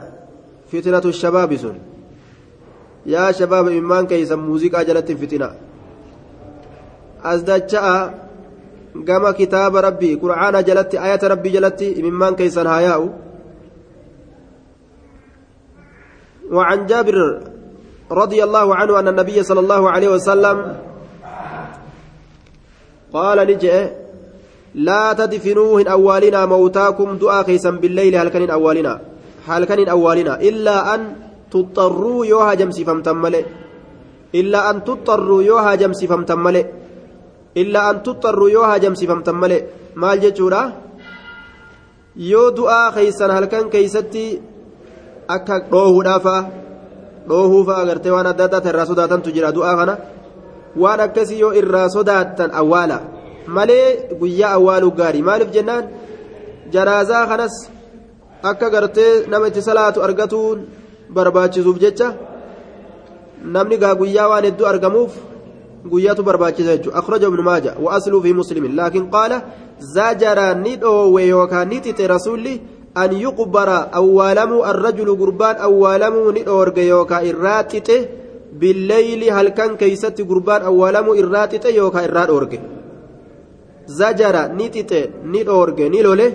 S1: fitinatu shabaabi sun yaa shabaaba imimmaan keeysan muuziqaa jalatti fitina as dacha'a gama kitaaba rabbii qur'aana jalatti ayata rabbii jalatti imimmaan keeysan haa yaa'u وعن جابر رضي الله عنه أن النبي صلى الله عليه وسلم قال نجئ لا تدفنوهن أولنا موتاكم دعا خيسا بالليل هل كان أولنا هل كان أولنا إلا أن تضطروا يوها جمسي فمتملئ إلا أن تضطروا يوها جمسي فمتملئ إلا أن تضطروا يوها جمسي فمتملئ ما الججورة yoo du'aa keeysan halkan keeysatti akka dhoohuudhaafa dhoohuufa agartee waan adda addaa irraa sodaatantu jira du'aa kana. Waan akkasii yoo irraa sodaattan awwaala. Malee guyyaa awwaaluu gaarii. Maaliif jennaan? Janaazaa kanas akka gartee nama itti salaatu argatuun barbaachisuuf jecha. Namni gaa guyyaa waan hedduu argamuuf guyyaatu barbaachisa jechuudha akhraja ibnu maaja wa asluu fi muslimin. Laakiin qaala zajara ni dhoowwe yookaan ni xixe rasuulli an yuqbara awwaalamuu arrajulu gurbaan awwaalamuu ni dhoorge yookaan irraa xixe billeyli halkan keeysatti gurbaan awwaalamuu irraa xixe yookaan irraa dhoorge zajara ni xixe ni dhoorge ni lole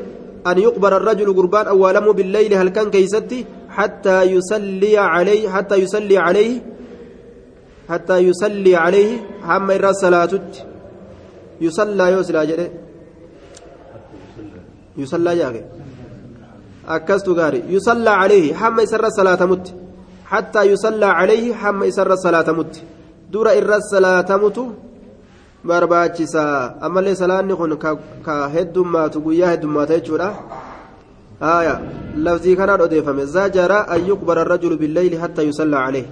S1: an yuqbara arrajulu gurbaan awwaalamuu billeyli halkan keeysatti حتى يصلي عليه حتى يصلي عليه حتى يصلي عليه هم إرى الصلاة يصلى يوسلا جده يصلى جاك أكست غاري. يصلى عليه هم إسر الصلاة مت. حتى يصلى عليه هم إسر الصلاة مت. دور إرى الصلاة مت. barbaachisaa ammallee salaanni kun ka heddummaatu guyyaa heddummaata jechuudha آية. لفظي كان أضيفم زجر أن يقبر الرجل بالليل حتى يصلى عليه.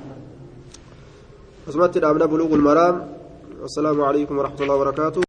S1: أسمعت الأمن بلوغ المرام. والسلام عليكم ورحمة الله وبركاته.